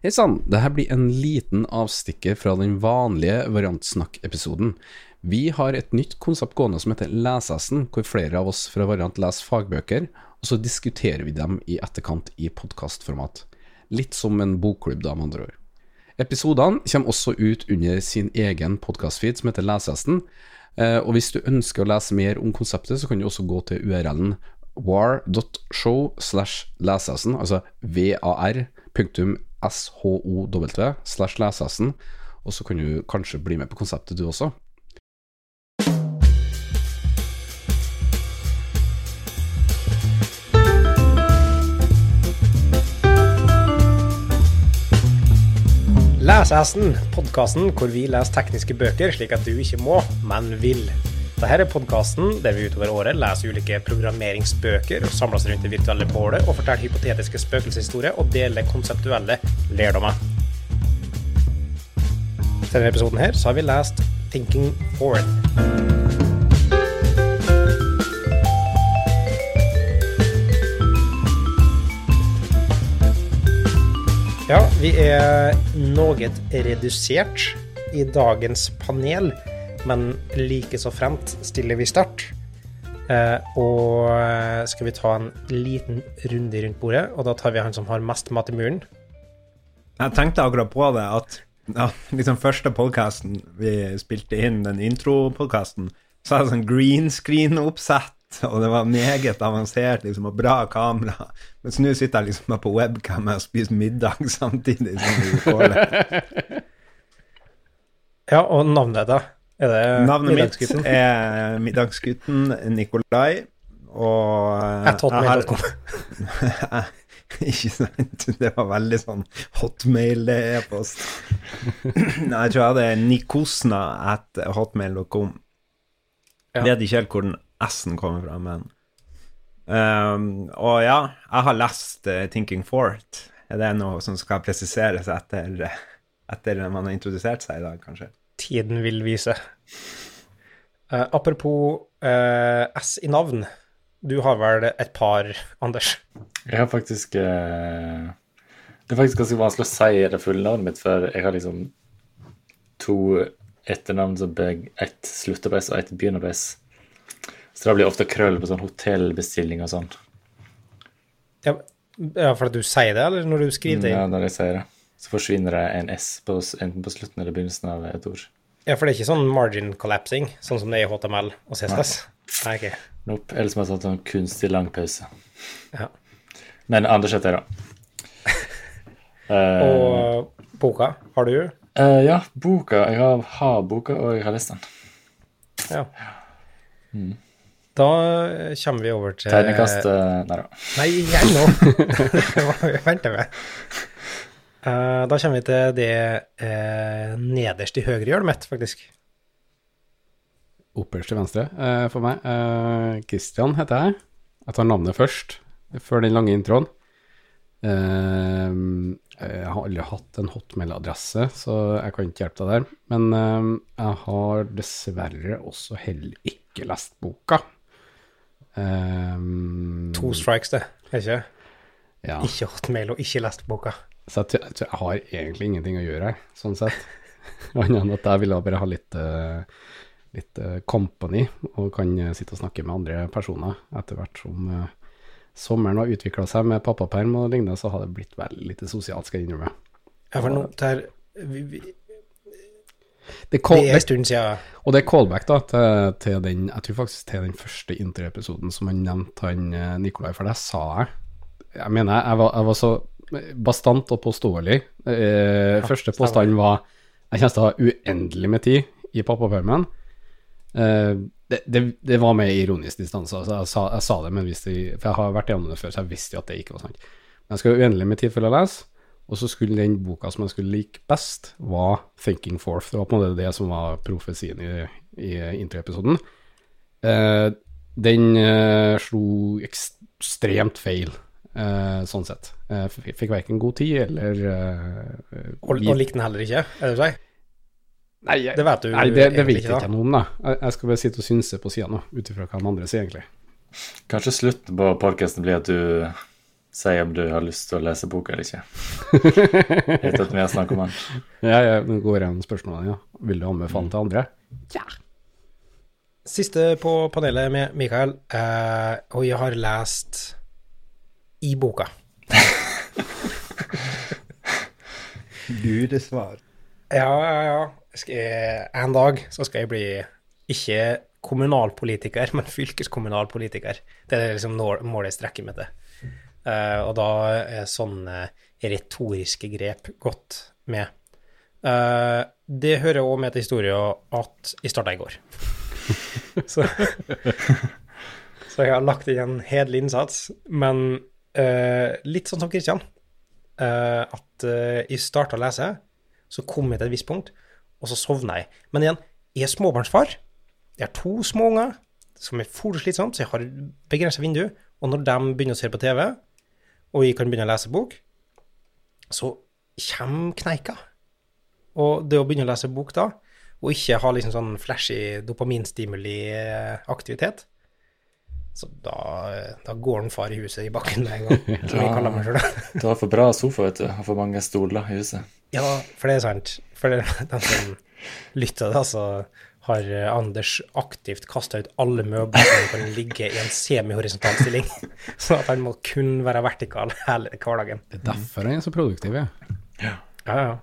Hei sann, dette blir en liten avstikker fra den vanlige Variantsnakk-episoden. Vi har et nytt konsept gående som heter Lesessen, hvor flere av oss fra Variant leser fagbøker, og så diskuterer vi dem i etterkant i podkastformat. Litt som en bokklubb, da, med andre ord. Episodene kommer også ut under sin egen podkastfeed som heter Lesessen, eh, og hvis du ønsker å lese mer om konseptet, så kan du også gå til URL-en war.show altså var punktum show slash lesessen, og så kan du kanskje bli med på konseptet du også. Lesehesten, podkasten hvor vi leser tekniske bøker slik at du ikke må, men vil. Dette er podkasten der vi utover året leser ulike programmeringsbøker, samles rundt det virtuelle bålet og forteller hypotetiske spøkelseshistorier og deler konseptuelle lærdommer. I denne episoden her så har vi lest Thinking Forward. Ja, vi er noe redusert i dagens panel, men like så fremt stiller vi start. Eh, og skal vi ta en liten runde rundt bordet, og da tar vi han som har mest mat i muren. Jeg tenkte akkurat på det, at ja, liksom første podkasten vi spilte inn, den intro-podkasten, så er det sånn green screen-oppsett og det var meget avansert liksom, og bra kamera. Mens nå sitter jeg liksom på webcam og spiser middag samtidig som vi får det. Ja, og navnet, da? Navnet mitt er Middagsgutten Nikolai, og At hotmail.com. Ikke sant? Det var veldig sånn hotmail-e-post. Nei, jeg tror jeg hadde nikosna at hotmail.com. Ja. Vet ikke helt hvor den S-en kommer fra, men um, Og ja, jeg har lest uh, Thinking Fort. Er det noe som skal presiseres etter, etter man har introdusert seg i dag, kanskje? Tiden vil vise. Uh, apropos uh, S i navn. Du har vel et par, Anders? Jeg har faktisk uh, Det er faktisk ganske vanskelig å si det fulle navnet mitt, for jeg har liksom to etternavn som begge ett slutter på S og ett begynner på S. Så det blir ofte krøll på sånn hotellbestilling og sånn. Ja, ja, for at du sier det, eller når du skriver det? Ja, når jeg sier det. Så forsvinner det en S på, enten på slutten eller begynnelsen av et ord. Ja, for det er ikke sånn margin collapsing, sånn som det er i HTML og CSS? Nei, okay. Nope. Eller som har tatt en kunstig lang pause. Ja. Men Anders heter jeg, da. uh, og boka, har du? Uh, ja, boka. Jeg har, har boka, og jeg har lest den. Ja. Mm. Da kommer vi over til Tegnekast uh, Nei da. Nei, igjen nå! Vent med. Uh, da kommer vi til det eh, nederst i høyre hjørnet mitt, faktisk. Opperst til venstre eh, for meg. Christian heter jeg. Jeg tar navnet først, før den lange introen. jeg har aldri hatt en hotmail-adresse, så jeg kan ikke hjelpe deg der. Men jeg har dessverre også heller ikke lest boka. To strikes, det, ikke? Ja. Ikke hotmail og ikke lest boka. Så jeg, jeg, jeg, har egentlig ingenting å gjøre her, sånn sett. Annet enn at jeg ville bare ha litt, uh, litt uh, company, og kan uh, sitte og snakke med andre personer etter hvert som sommeren har utvikla seg med pappaperm og lignende, så har det blitt veldig lite sosialt, skal jeg innrømme. Ja, for nå, der, vi, vi, det, call, det er en stund siden. Og det er callback da, til, til, den jeg tror faktisk til den første intervjuepisoden som han nevnte, han Nikolai, for det sa jeg. Jeg mener, jeg var, jeg var så bastant og påståelig. Eh, første påstand var jeg kommer til å ha uendelig med tid i pappapermen. Eh, det, det, det, var med ironisk distanse. Altså jeg, sa, jeg, sa, det, men visste, for jeg har vært gjennom det før, så jeg visste jo at det ikke var sant. Men jeg skal ha uendelig med tid for å lese. Og så skulle den boka som jeg skulle like best, var 'Thinking Forth'. Det var på en måte det som var profesien i, i introepisoden. Eh, den eh, slo ekstremt feil, sånn sett. Eh, fikk verken god tid eller eh, Og, og likte den heller ikke, er det du sier? Nei, jeg, det vet du nei, det, det vet ikke, ikke noen, da. Jeg, jeg skal bare sitte og synse på sida nå, ut ifra hva de andre sier, egentlig. Kanskje slutten på podkasten blir at du sier om du har lyst til å lese boka eller ikke. Etter at vi har snakket om den. Ja, ja, går igjen spørsmålene, ja. Vil du anbefale den til andre? Ja. Siste på panelet med Mikael, Uh, og jeg har lest i boka. Luresvar. Ja, ja, ja. Jeg, en dag så skal jeg bli ikke kommunalpolitiker, men fylkeskommunalpolitiker. Det er liksom målet jeg strekker meg til. Uh, og da er sånne retoriske grep godt med. Uh, det hører òg med til historien at jeg starta i går. så, så jeg har lagt inn en hederlig innsats, men litt sånn som Kristian. eh, at eh, jeg starta å lese, så kom jeg til et visst punkt, og så sovna jeg. Men igjen, jeg er småbarnsfar. Jeg har to små unger som er fort slitsomt, så jeg har begrensa vindu. Og når de begynner å se på TV, og jeg kan begynne å lese bok, så kommer kneika. Og det å begynne å lese bok da, og ikke ha liksom sånn flashy dopaminstimuli-aktivitet, så da, da går den far i huset i bakken med en gang, som jeg kaller meg sjøl. Du har for bra sofa, vet du. Og for mange stoler i huset. Ja, for det er sant. For det, den som lytter, da, så har eh, Anders aktivt kasta ut alle møbler som kan ligge i en semihorisontal stilling, sånn at han må kun være vertikal hele hverdagen. Det er derfor han er så produktiv, ja. Ja, ja.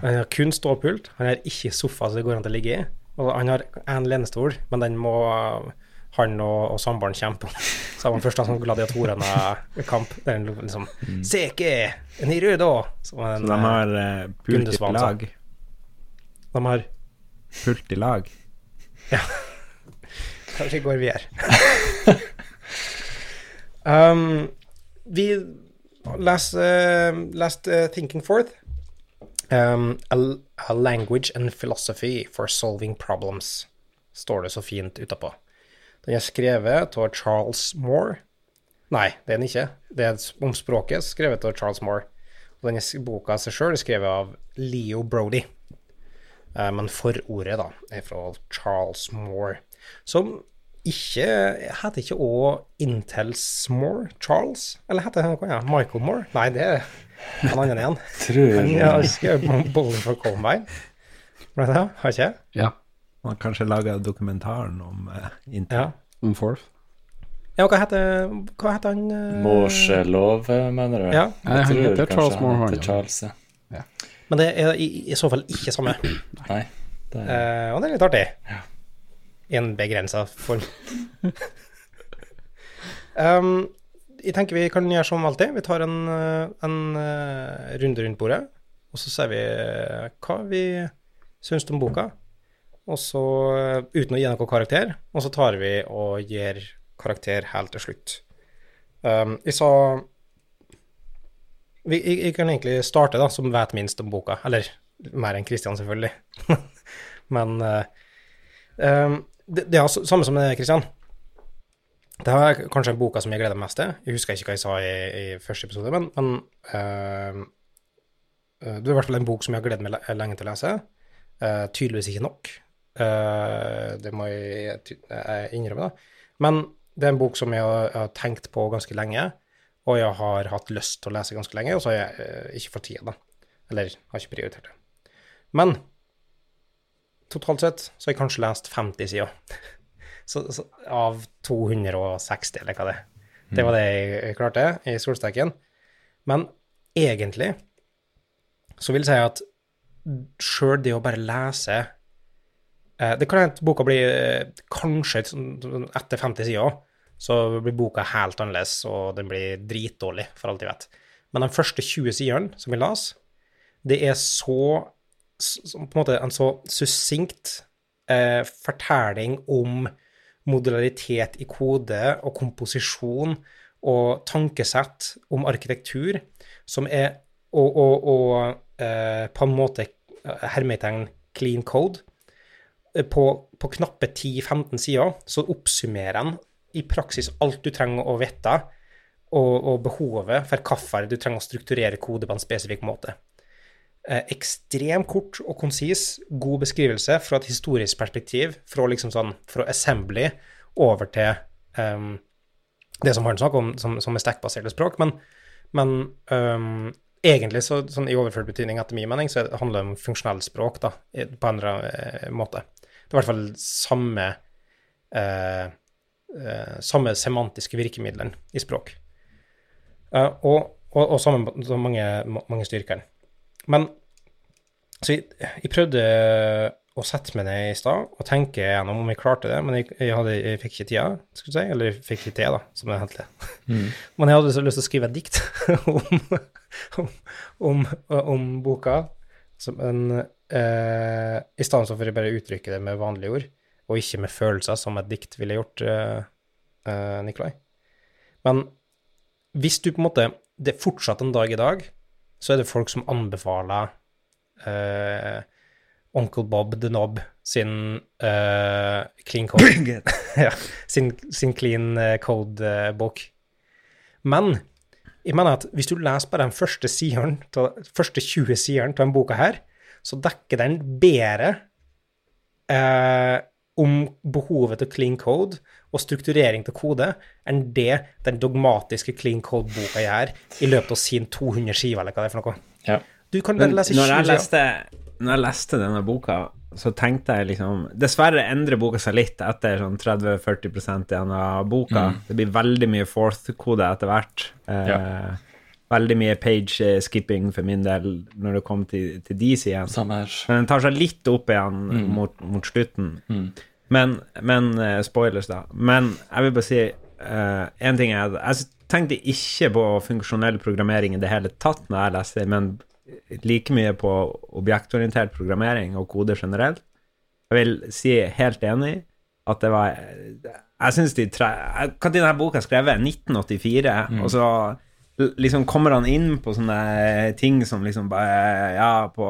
Han har kun ståpult, han har ikke sofa som det går an til å ligge i. Og han har en lenestol, men den må han og, og samboeren kjempe om. Så har han først en sånn gladiatorene-kamp, der han liksom Seke! En i rød òg! Så Så de har uh, pult i lag. de har Pult i lag. Ja. Kanskje går videre. um, vi leser lest, uh, Thinking Forth. Um, a, a language and philosophy for solving problems, står det så fint utapå. Den er skrevet av Charles Moore. Nei, det er den ikke. Det er om språket skrevet av Charles Moore. Og denne boka seg sjøl er skrevet av Leo Brody. Eh, Men forordet, da, er fra Charles Moore. Som ikke Heter ikke òg Intels Moore? Charles? Eller heter noe, ja, Michael Moore? Nei, det er en annen igjen. Tror jeg. Han har skrevet Bowling for Columbine. Ble det det? Har ikke? Ja. Man kanskje laga dokumentaren om uh, Intel. Ja. Om Forth. ja, hva heter, hva heter han? eh, Morselov, mener du? Ja. Jeg tror heter kanskje Charles Morehorn. ja. Ja. Men det er i, i så fall ikke samme. Nei. Det er, Eh, og det er litt artig. I en begrensa form. um, jeg tenker vi kan gjøre som alltid. Vi tar en, eh, en eh, runde rundt bordet, og så ser vi eh, hva vi syns om boka. Og så, eh, uten å gi noe karakter, og så tar vi og gir karakter helt til slutt. Um, jeg sa vi, jeg, jeg kan egentlig starte, da, som vet minst om boka. Eller mer enn Kristian, selvfølgelig. Men uh, det, det er altså samme som med Kristian. Det er kanskje boka som jeg gleder meg mest til. Jeg husker ikke hva jeg sa i, i første episode, men, men eh, det er i hvert fall en bok som jeg har gledet meg lenge til å lese. Uh, tydeligvis ikke nok. Eh, det må jeg, innrømme, da. Men det er en bok som jeg har, jeg har tenkt på ganske lenge, og jeg har hatt lyst til å lese ganske lenge, og så har jeg uh, ikke fått tid, da. Eller har ikke prioritert det. Men totalt sett så har jeg kanskje lest 50 sider. Så, så, av 260, eller hva det er. Det var det jeg, klarte i solsteken. Men egentlig så vil jeg si at sjøl det å bare lese Det kan hende boka blir eh, kanskje sånn etter 50 sider, så blir boka helt annerledes, og den blir dritdårlig, for alt jeg vet. Men de første 20 sidene som vi las, det er så på en måte en så sussinkt eh, fortelling om modularitet i kode og komposisjon og tankesett om arkitektur som er og, og, og eh, på en måte eh, hermetegn clean code. På, på knappe 10-15 sider så oppsummerer han i praksis alt du trenger å vite, og, og behovet for hvorfor du trenger å strukturere kode på en spesifikk måte. Eh, ekstremt kort og konsis, god beskrivelse fra et historisk perspektiv, fra liksom sånn, fra assembly over til um, det som han snakker om, som, som er stack-baserte språk. Men, men um, egentlig, så, sånn i overført betydning, etter min mening, så handler det om funksjonelt språk da, på en eller annen eh, måte. Det er i hvert fall samme eh, eh, samme semantiske virkemidlene i språk. Eh, og, og, og samme mange, mange styrker. Men så jeg, jeg, prøvde å sette meg ned i stad og tenke gjennom om jeg klarte det, men jeg, jeg, hadde, jeg fikk ikke tida, skulle si, eller jeg fikk ikke til, da, som det heter. Mm. men jeg hadde så lyst til å skrive et dikt om, om, om, om, boka, men uh, i stedet for å bare uttrykke det med vanlige ord, og ikke med følelser, som et dikt ville gjort, uh, uh, Nikolai. Men hvis du på en måte Det er fortsatt en dag i dag, så er det folk som anbefaler Onkel Bob the Knob sin clean code ja, sin, sin, clean code-bok. Men jeg mener at hvis du leser bare den første siden, første 20 sidene av denne boka her, så dekker den bedre eh, om behovet til clean code og strukturering til kode enn det den dogmatiske clean code-boka gjør i løpet av sin 200 skiver, eller hva det er for noe. Ja. Du kan bare lese 20 når leste, når jeg leste denne boka, så tenkte jeg liksom Dessverre endrer boka seg litt etter sånn 30-40 igjen av boka. Mm. Det blir veldig mye fourth-kode etter hvert. Eh, ja. Veldig mye page skipping for min del når det kom til, til de sidene. Men den tar seg litt opp igjen mm. mot, mot, slutten. Mm. Men, men uh, spoilers, da. Men jeg vil bare si én uh, ting er Jeg tenkte ikke på funksjonell programmering i det hele tatt når jeg leste, men like mye på objektorientert programmering og koder generelt. Jeg vil si helt enig at det var Jeg syns de tre Når denne boka skrevet? 1984. Mm. Og så liksom kommer han inn på sånne ting som liksom bare Ja, på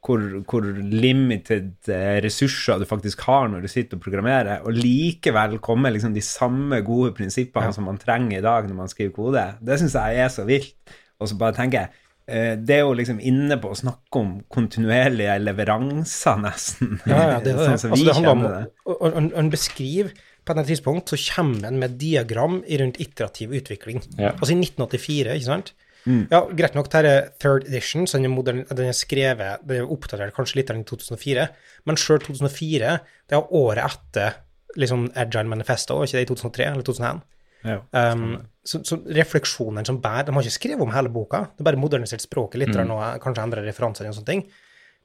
hvor, hvor, limited eh, ressurser du faktisk har når du sitter og programmerer, og likevel kommer liksom de samme gode prinsippene ja. som man trenger i dag når man skriver kode. Det syns jeg er så vilt. Og så bare tenker jeg eh, det er jo liksom inne på å snakke om kontinuerlige leveranser, nesten. Ja, ja, det, sånn som altså, vi det kjenner det. Han beskriver på et tidspunkt så kommer han med et diagram rundt iterativ utvikling. Ja. Altså i 1984, ikke sant? Mm. Ja, greit nok, dette er third edition, så den er, modern, den er skrevet Den er oppdatert kanskje litt i 2004, men sjøl 2004, det er året etter liksom Agile Manifesto, ikke det i 2003 eller 2001? Ja, um, så, så refleksjonene som bærer De har ikke skrevet om hele boka, det er bare modernisert språket litt, mm. og kanskje endra referansene og sånne ting.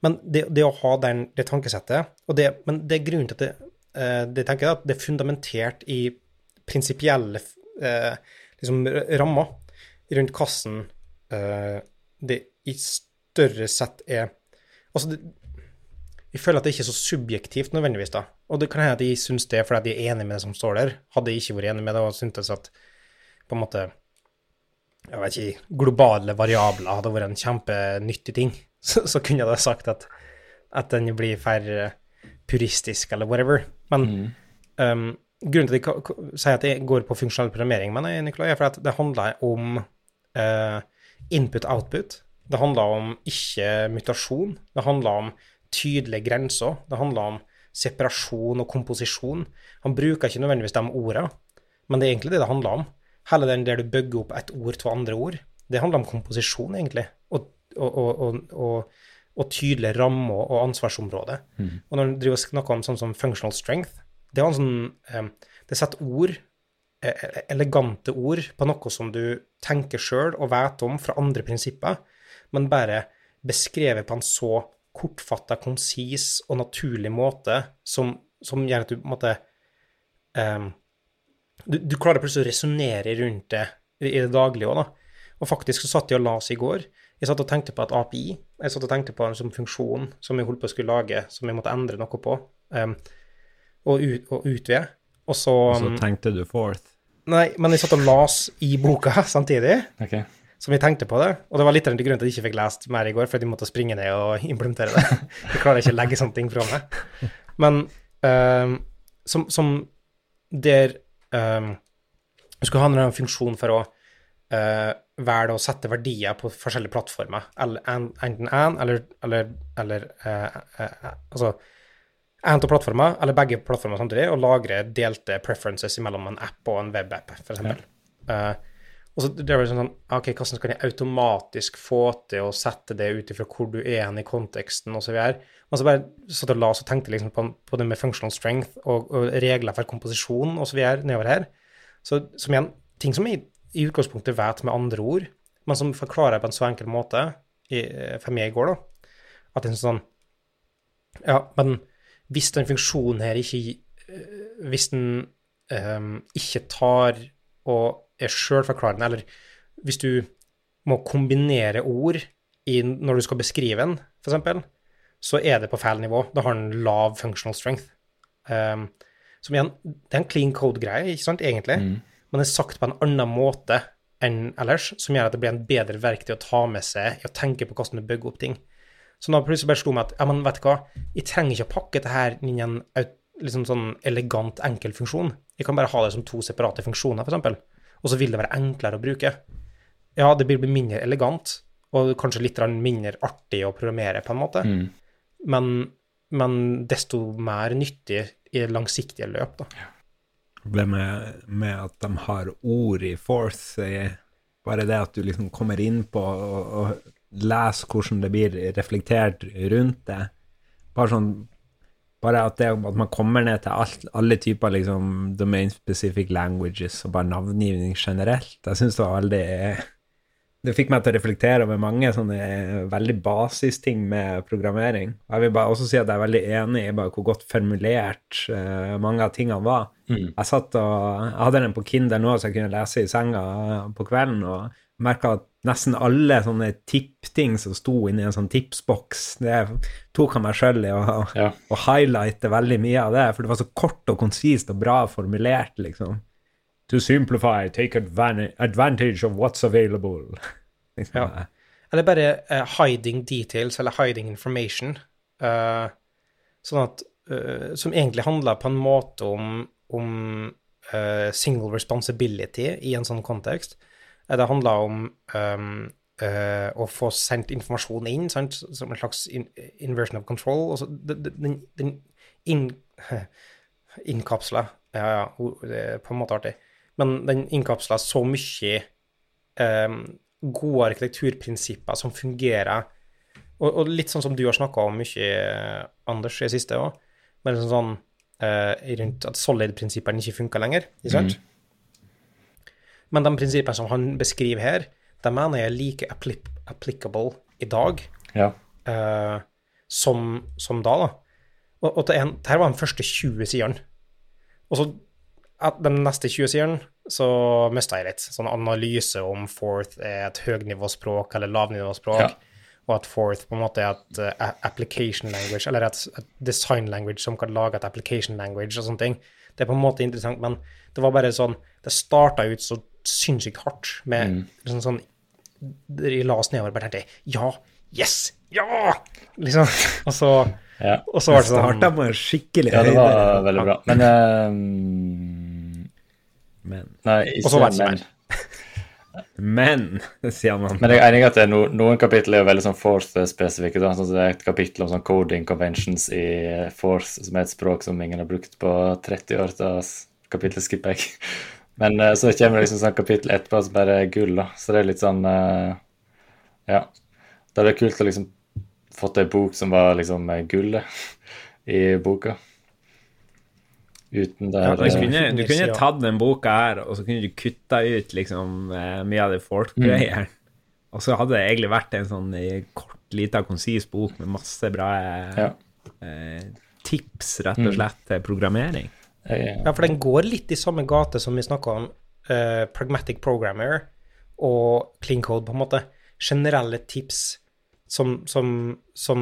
Men det, det å ha den, det tankesettet og det, Men det er grunnen til at det, det tenker jeg at det er fundamentert i prinsipielle eh, liksom, rammer rundt kassen eh, det i større sett er Altså, det, jeg føler at det ikke er så subjektivt nødvendigvis, da. Og det kan hende at de syns det fordi de er enig med det som står der. Hadde jeg ikke vært enig med det og syntes at på en måte jeg vet ikke, globale variabler hadde vært en kjempenyttig ting, så, så kunne jeg da sagt at, at den blir færre puristisk eller whatever. Men mm. um, grunnen til at jeg sier at jeg går på funksjonell programmering, mener jeg, Nikolai, er for at det handler om uh, input-output. Det handler om ikke mutasjon. Det handler om tydelige grenser. Det handler om separasjon og komposisjon. Han bruker ikke nødvendigvis de ordene, men det er egentlig det det handler om. Hele den der du bygger opp et ord til andre ord, det handler om komposisjon, egentlig. Og, og, og, og tydelige rammer og ansvarsområder. Mm. Og når du driver og snakker om sånn som functional strength, det er en sånn um, Det setter ord E-, e-, elegante ord på noe som du tenker sjøl og vet om fra andre prinsipper, men bare beskrevet på en så kortfatta, konsis og naturlig måte som, som gjør at du på en måte um, du, du, klarer plutselig å resonnere rundt det i, det daglige òg, da. Og faktisk så satt jeg og la oss i går. Jeg satt og tenkte på et API. Jeg satt og tenkte på en sånn funksjon som jeg holdt på å skulle lage, som jeg måtte endre noe på, um, og, ut, og utvide. Og så, og så tenkte du forth? Nei, men jeg satt og las i boka samtidig. Okay. Som jeg tenkte på det. Og det var litt av grunnen til at jeg ikke fikk lest mer i går, fordi jeg måtte springe ned og implementere det. Jeg klarer ikke å legge sånne ting fra meg. Men um, som, som, der um, Du skulle ha en funksjon for å uh, velge å sette verdier på forskjellige plattformer. Eller, enten én eller, eller, eller uh, uh, Altså en av plattformer, eller begge plattformer samtidig, og lagre delte preferences mellom en app og en webapp, f.eks. Ja. Og så det var sånn OK, hvordan kan jeg automatisk få til å sette det ut ifra hvor du er hen i konteksten, osv. Og så bare satt og la oss og tenkte liksom på, på, det med functional strength og, og regler for komposisjon osv. nedover her. Så som igjen, ting som jeg i utgangspunktet vet med andre ord, men som forklarer på en så enkel måte i, for meg i går, da. At det er sånn Ja, men hvis den funksjonen her ikke eh, Hvis den um, ikke tar og er sjølforklarende, eller hvis du må kombinere ord i, når du skal beskrive den, f.eks., så er det på feil nivå. Da har den lav functional strength. Um, som igjen, det er en clean code-greie, ikke sant, egentlig, mm. Men det er sagt på en annen måte enn ellers, som gjør at det blir en bedre verktøy å ta med seg i å tenke på hvordan du bygger opp ting. Så da plutselig bare slo meg at ja, men vet du hva, jeg trenger ikke å pakke dette her inn i en liksom sånn elegant, enkel funksjon. Jeg kan bare ha det som to separate funksjoner, f.eks., og så vil det være enklere å bruke. Ja, det blir mindre elegant, og kanskje litt mindre artig å programmere, på en måte, mm. men, men, desto mer nyttig i langsiktige løp, da. Problemet med at de har ord i Force, bare det at du liksom kommer inn på og, og lese hvordan det blir reflektert rundt det. Bare sånn bare at, det, at man kommer ned til alt, alle typer liksom, domain specific languages og bare navngivning generelt. Jeg syns det var veldig Det fikk meg til å reflektere over mange sånne veldig basisting med programmering. Jeg vil bare også si at jeg er veldig enig i hvor godt formulert uh, mange av tingene var. Mm. Jeg satt og jeg hadde den på Kindle nå, så jeg kunne lese i senga på kvelden. og merka at nesten alle sånne tippting som sto inni en sånn tipsboks, det tok han meg sjøl i å, ja. å highlighte veldig mye av det, for det var så kort og konsist og bra formulert, liksom. To simplify, take advantage of what's available. liksom. Ja. Eller bare uh, hiding details, eller hiding information. Uh, sånn at uh, Som egentlig handler på en måte om, om single responsibility i en sånn kontekst. Det handler om um, å få sendt informasjon inn, sant? som en slags in inversion of control. Altså, den, den in, innkapsla Ja, ja, det er på en måte artig. Men den innkapsla så mye um, gode arkitekturprinsipper som fungerer. Og, og, litt sånn som du har snakka om mye, Anders, i det siste òg. Men sånn, sånn uh, rundt at solid-prinsippene ikke funker lenger. ikke sant? Mm. Men de prinsippene som han beskriver her, de mener jeg er like applicable i dag ja. uh, som, som, da. da. Og, og det, her var de første 20 sidene. Og så de neste 20 sidene så mista jeg litt. Sånn analyse om Forth er et høgnivåspråk eller lavnivåspråk. Ja. Og at Forth på en måte er et uh, application language, eller et, et, design language som kan lage et application language og sånne ting. Det er på en måte interessant, men det var bare sånn Det starta ut så sinnssykt hardt med mm. liksom sånn Jeg la oss nedover og bare tenkte ja, yes, ja! Liksom. Og så, ja. og så var det sånn Starta bare skikkelig Ja, det var veldig bra. Men um, Men. Og så var det men. Men, sier man. Men jeg er enig i at no, noen kapitler er veldig sånn Forth-spesifikke. Sånn, det er et kapittel om sånn coding conventions i Forth, som er et språk som ingen har brukt på 30 år. Da kapittelet skipper jeg. Men uh, så kommer det liksom sånn kapittel etterpå som bare er gull, da. Så det er litt sånn uh, Ja. Da er det kult å liksom fått ei bok som var liksom gullet i boka. Uten det ja, du, kunne, du kunne tatt den boka her, og så kunne du kutta ut liksom mye av det folkgreier. Mm. Og så hadde det egentlig vært en sånn kort, lita, konsis bok med masse bra ja. eh, tips, rett og mm. slett, til programmering. Ja, for den går litt i samme gate som vi snakka om, eh, Pragmatic Programmer og Clean Code, på en måte. Generelle tips som, som, som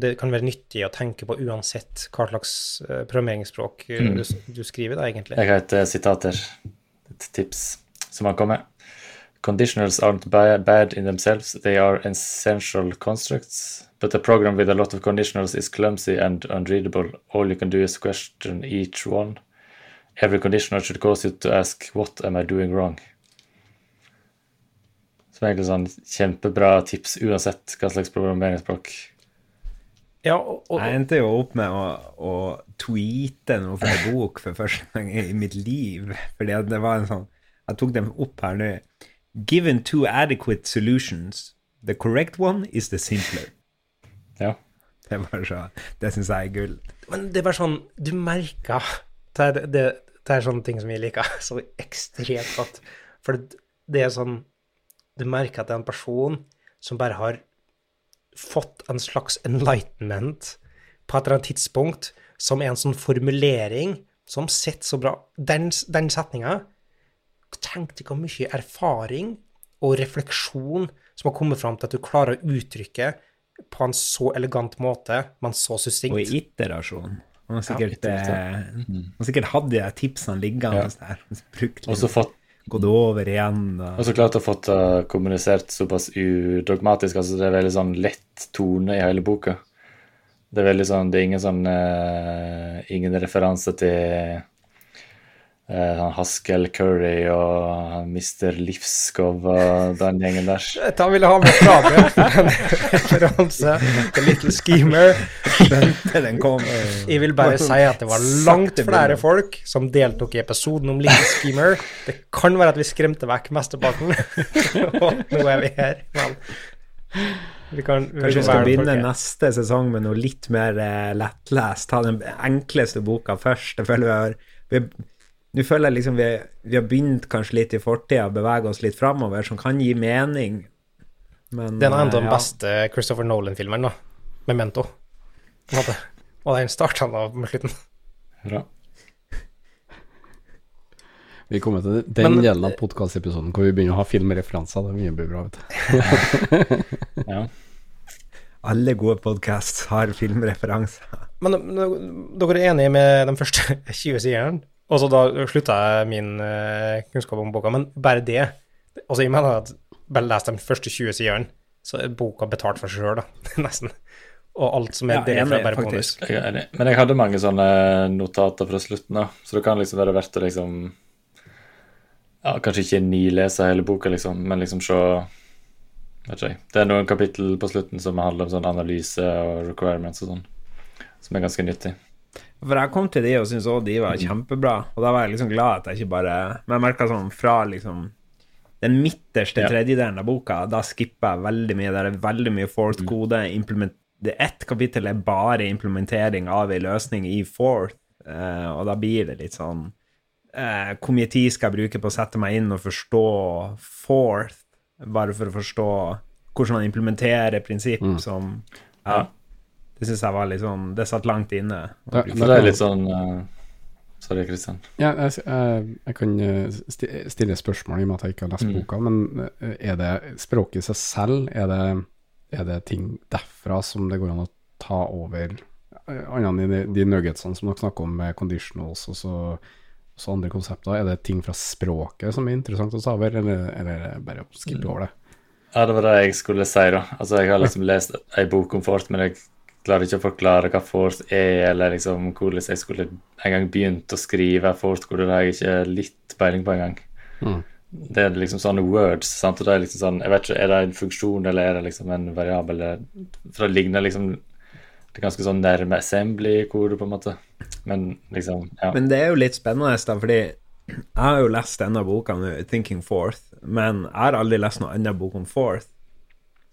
det kan være nyttig å tenke på uansett hva slags uh, programmeringsspråk uh, mm. du, du, skriver, da, egentlig. Jeg har et sitater, et tips som har kommet. Conditionals aren't bad in themselves, they are essential constructs. But a program with a lot of conditionals is clumsy and unreadable. All you can do is question each one. Every conditional should cause you to ask what am I doing wrong? Som er egentlig sånn kjempebra tips uansett hva slags programmeringsspråk Ja, og, og, Jeg endte jo opp med å, å tweete noe fra en bok for første gang i mitt liv. Fordi at det var en sånn Jeg tok dem opp her nå. Given two adequate solutions, the correct one is the simpler. Ja. Det, var så, det syns jeg er gull. Men det er bare sånn Du merker Det det, det er sånne ting som jeg liker så ekstremt godt. For det, det er sånn Du merker at det er en person som bare har fått en slags enlightenment på et eller annet tidspunkt, som er en sånn formulering som sitter så bra. Den, den setninga Tenk deg hvor mye erfaring og refleksjon som har kommet fram til at du klarer å uttrykke på en så elegant måte, men så Og i iterasjon. Han har sikkert, iterasjon. eh, sikkert hatt de tipsene liggende Ja. der. Og så fått gått over igjen. Og så klart å få uh, kommunisert såpass udogmatisk. altså Det er veldig sånn lett tone i hele boka. Det er veldig sånn, det er ingen sånn uh, Ingen referanse til eh, Haskell Curry og Mr. Livskov og den gjengen der. Dette han ville ha med fra meg. En referanse til Little Schemer. den kom. Jeg vil bare si at det var langt flere folk som deltok i episoden om Little Schemer. Det kan være at vi skremte vekk mesteparten, og nå er vi her. Men vi kan vi Kanskje vi skal begynne neste sesong med noe litt mer eh, lettlest. Ta den enkleste boka først. Det føler vi har vi, Nå føler jeg liksom vi, vi har begynt kanskje litt i fortida, bevege oss litt framover, som kan gi mening. Men Det er en av de ja. beste Christopher Nolan-filmene, da. Memento. Og den starta da med slutten. Bra. Vi kommer til den Men- delen av podkastepisoden hvor vi begynner å ha filmreferanser. Det er mye bra, vet du. Ja. Alle gode podkast har filmreferanser. Men men dere er enige med de første 20 sidene? Og så da slutta jeg min eh, kunnskap om boka, men bare det Altså, jeg mener at bare les de første 20 sidene, så er boka betalt for seg sjøl, da. Nesten. Og alt som er Ja, derfra, er bare bonus. Jeg er enig. Men jeg hadde mange sånne notater fra slutten, da. Så det kan liksom være verdt å liksom Ja, kanskje ikke nilese hele boka, liksom, men liksom se Vet ikke jeg. Det er noen kapittel på slutten som handler om sånn analyse og requirements og sånn, som er ganske nyttig. For jeg kom til de og syntes òg de var kjempebra, og da var jeg liksom glad at jeg ikke bare Men jeg merka sånn fra liksom den midterste Ja. tredjedelen av boka, da skipper jeg veldig mye. Der er veldig mye Fourth-kode. implement- Det Ett kapittel er bare implementering av ei løsning i Fourth, eh, og da blir det litt sånn eh, Hvor mye tid skal jeg bruke på å sette meg inn og forstå Fourth, bare for å forstå hvordan man implementerer prinsipp som Ja. Det syns jeg var litt sånn Det satt langt inne. Ja, men det er litt sånn uh, Sorry, Kristian. Ja, jeg, jeg, jeg kan eh, stille spørsmål i og med at jeg ikke har lest Mm. boka, men eh, er det språket i seg selv, er det, er det ting derfra som det går an å ta over, annet enn de, de nuggetsene som dere snakker om med conditionals og så, så andre konsepter, er det ting fra språket som er interessant å ta over, eller, eller er det bare å skippe over det? Ja, det var det jeg skulle si, da. Altså, jeg har liksom lest ei bok om Fort, men jeg klarer ikke å forklare hva Force er, eller liksom hvordan jeg skulle en gang begynt å skrive Force, hvor Det har jeg ikke litt peiling på engang. Mm. Det er liksom sånne words, sant, og det er liksom sånn Jeg vet ikke, er det en funksjon, eller er det liksom en variabel? For det ligner liksom Det er ganske sånn nærme assembly-kode, på en måte. Men liksom, ja. Men det er jo litt spennende, da, fordi jeg har jo lest denne boka nå, 'Thinking Forth', men jeg har aldri lest noen annen bok om Forth.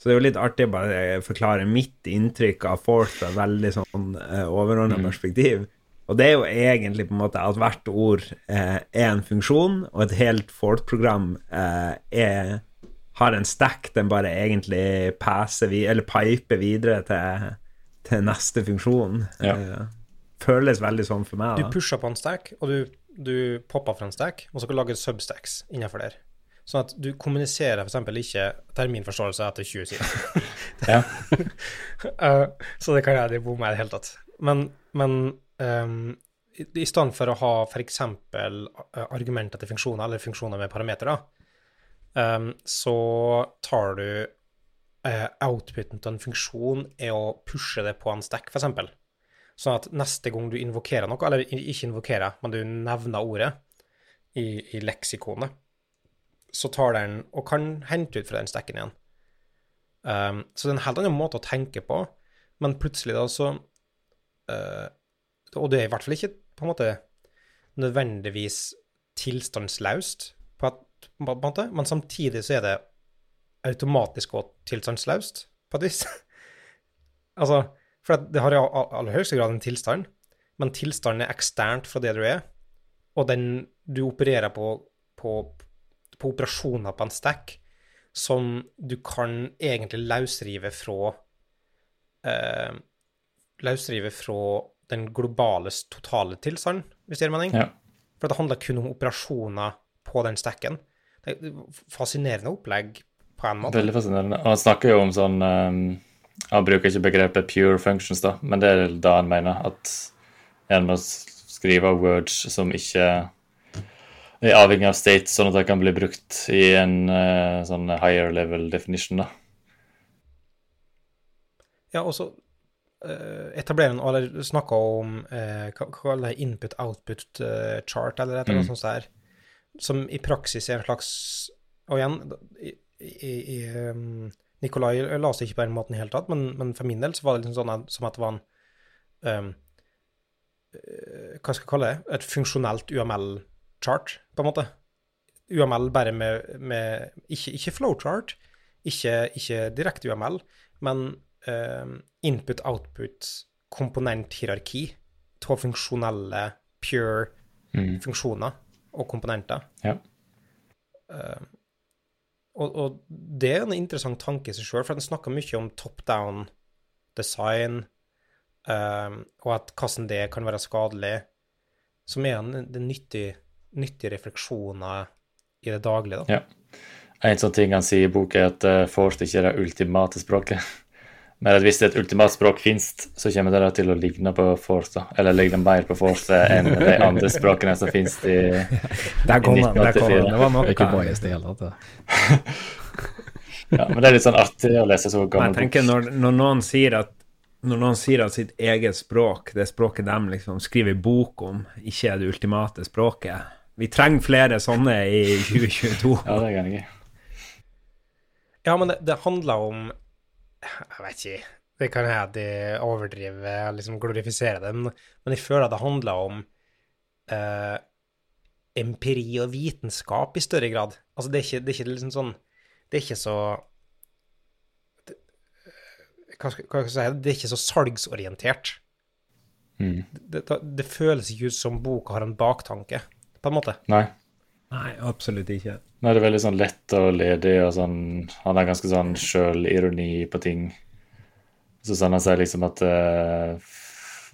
Så det er jo litt artig å bare forklare mitt inntrykk av Force fra et veldig sånn uh, overordna perspektiv. Og det er jo egentlig på en måte at hvert ord eh, er en funksjon, og et helt Forth-program eh, er har en stack den bare egentlig passer vi, eller piper videre til, til neste funksjon. Ja. Eh, føles veldig sånn for meg. Du da. pusher på en stack, og du, du popper fra en stack, og så kan du lage substacks innenfor der. Sånn at du kommuniserer f.eks. ikke terminforståelse etter 20 sider. ja. uh, så det kan jeg ikke bomme i det hele tatt. Men, men um, i, i stedet for å ha f.eks. Uh, argumenter til funksjoner, eller funksjoner med parametere, um, så tar du uh, outputen til en funksjon er å pushe det på en stack, f.eks. Sånn at neste gang du invokerer noe, eller ikke invokerer, men du nevner ordet i, i leksikonet, så tar den og kan hente ut fra den stekken igjen. Um, så det er en helt annen måte å tenke på, men plutselig da så uh, Og det er i hvert fall ikke på en måte nødvendigvis tilstandslaust, på, et, på en måte, men samtidig så er det automatisk og tilstandslaust, på et vis. altså, for det har i aller høyeste grad en tilstand, men tilstanden er eksternt fra det du er, og den du opererer på, på, på operasjoner på en stack som du kan egentlig løsrive fra eh, Løsrive fra den globale totale tilstand, hvis det gir mening. Ja. For det handler kun om operasjoner på den stacken. Det er fascinerende opplegg på en måte. Veldig fascinerende. Og han snakker jo om sånn um, Han bruker ikke begrepet pure functions, da, men det er da han mener. At en må skrive words som ikke avhengig av state, sånn at det kan bli brukt i en uh, sånn higher level definition, da. Ja, og så uh, etablerer han eller snakka om uh, hva kaller det input-output chart, eller et eller annet Mm. sånt der, som i praksis er en slags Og igjen, i, i, i um, Nikolai la seg ikke på den måten i det hele tatt, men, men for min del så var det liksom sånn som at det var en um, eh, Hva skal jeg kalle det? Et funksjonelt UML-chart, på en måte. UML bare med, med Ikke, ikke flowchart, ikke, ikke direkte UML, men uh, input-output, komponenthierarki av funksjonelle, pure Mm. funksjoner og komponenter. Ja. Uh, og, og det er en interessant tanke i seg sjøl, for den snakker mye om top down design, uh, og at hvordan det kan være skadelig, som er en, en nyttig, nyttige refleksjoner i det daglige. Da. Ja. En sånn ting han sier i boka, er at uh, Forst ikke er det ultimate språket. Men at hvis et ultimat språk finnes, så kommer det til å ligne på Forst, da. Eller ligne mer på Forst enn de andre språkene som finnes i Der kom der kom han. Det var nok er ikke noe. i det hele tatt. Ja, men det er litt sånn artig å lese så Men gammel jeg tenker når, når noen sier at når noen sier at sitt eget språk, det språket de liksom skriver bok om, ikke er det ultimate språket Vi trenger flere sånne i 2022. Ja, det er jeg enig i. Ja, men det, det handler om Jeg vet ikke. Det kan jeg de overdrive, liksom glorifisere det, men, men jeg føler at det handler om eh, empiri og vitenskap i større grad. Altså, det er ikke, det er ikke liksom sånn Det er ikke så det, hva, skal, hva skal jeg si? Det er ikke så salgsorientert. Mm. Det, det, det føles ikke ut som boka har en baktanke, på en måte. Nei. Nei, absolutt ikke. Nå er det veldig sånn lett og ledig, og sånn Han har ganske sånn sjølironi på ting. Så sånn han sier liksom at uh,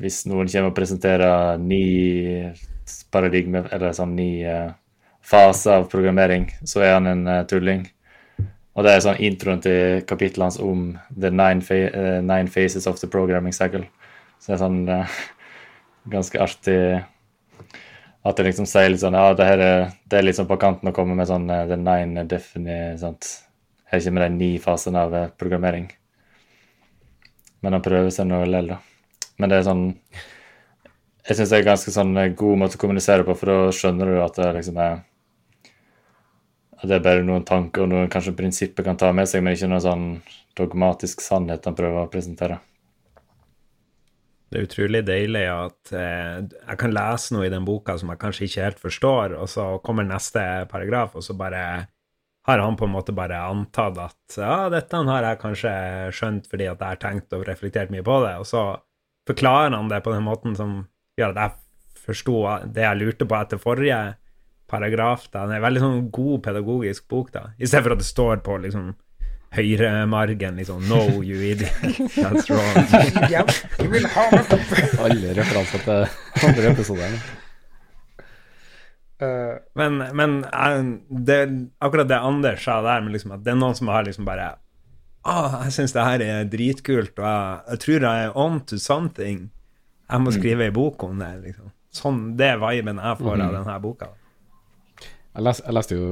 hvis noen kommer og presenterer ni paradigme, eller sånn ni uh, faser av programmering, så er han en uh, tulling. Og det er sånn introen til kapittelet hans om the nine, fa nine phases of the programming cycle. Så det er sånn ganske artig at det liksom sier litt sånn Ja, det her er, det er sånn på kanten å komme med sånn eh, the nine defini, sant. Her kommer de ni fasene av eh, programmering. Men han prøver seg nå likevel, da. Men det er sånn Jeg syns det er en ganske sånn eh, god måte å kommunisere på, for da skjønner du at det liksom er At det er bare noen tanker og noen kanskje prinsipper kan ta med seg, men ikke noen sånn dogmatisk sannhet han prøver å presentere. Det er utrolig deilig at eh, jeg kan lese noe i den boka som jeg kanskje ikke helt forstår, og så kommer neste paragraf, og så bare har han på en måte bare antatt at ja, dette har jeg kanskje skjønt fordi at jeg har tenkt og reflektert mye på det, og så forklarer han det på den måten som gjør at jeg forsto det jeg lurte på etter forrige paragraf. Da. Det er en veldig sånn god pedagogisk bok, da, i stedet for at det står på liksom høyremargen liksom No, you idiot. That's wrong. Du vil ha meg Alle referanser til andre episoder. Eh, Men, men det, akkurat det Anders sa der, med liksom at det er noen som har liksom bare oh, jeg syns det her er dritkult, og jeg, jeg tror jeg er on to something. Jeg må skrive ei bok om det. liksom. Sånn, Det er viben jeg får av denne boka. Jeg, les, jeg leste jo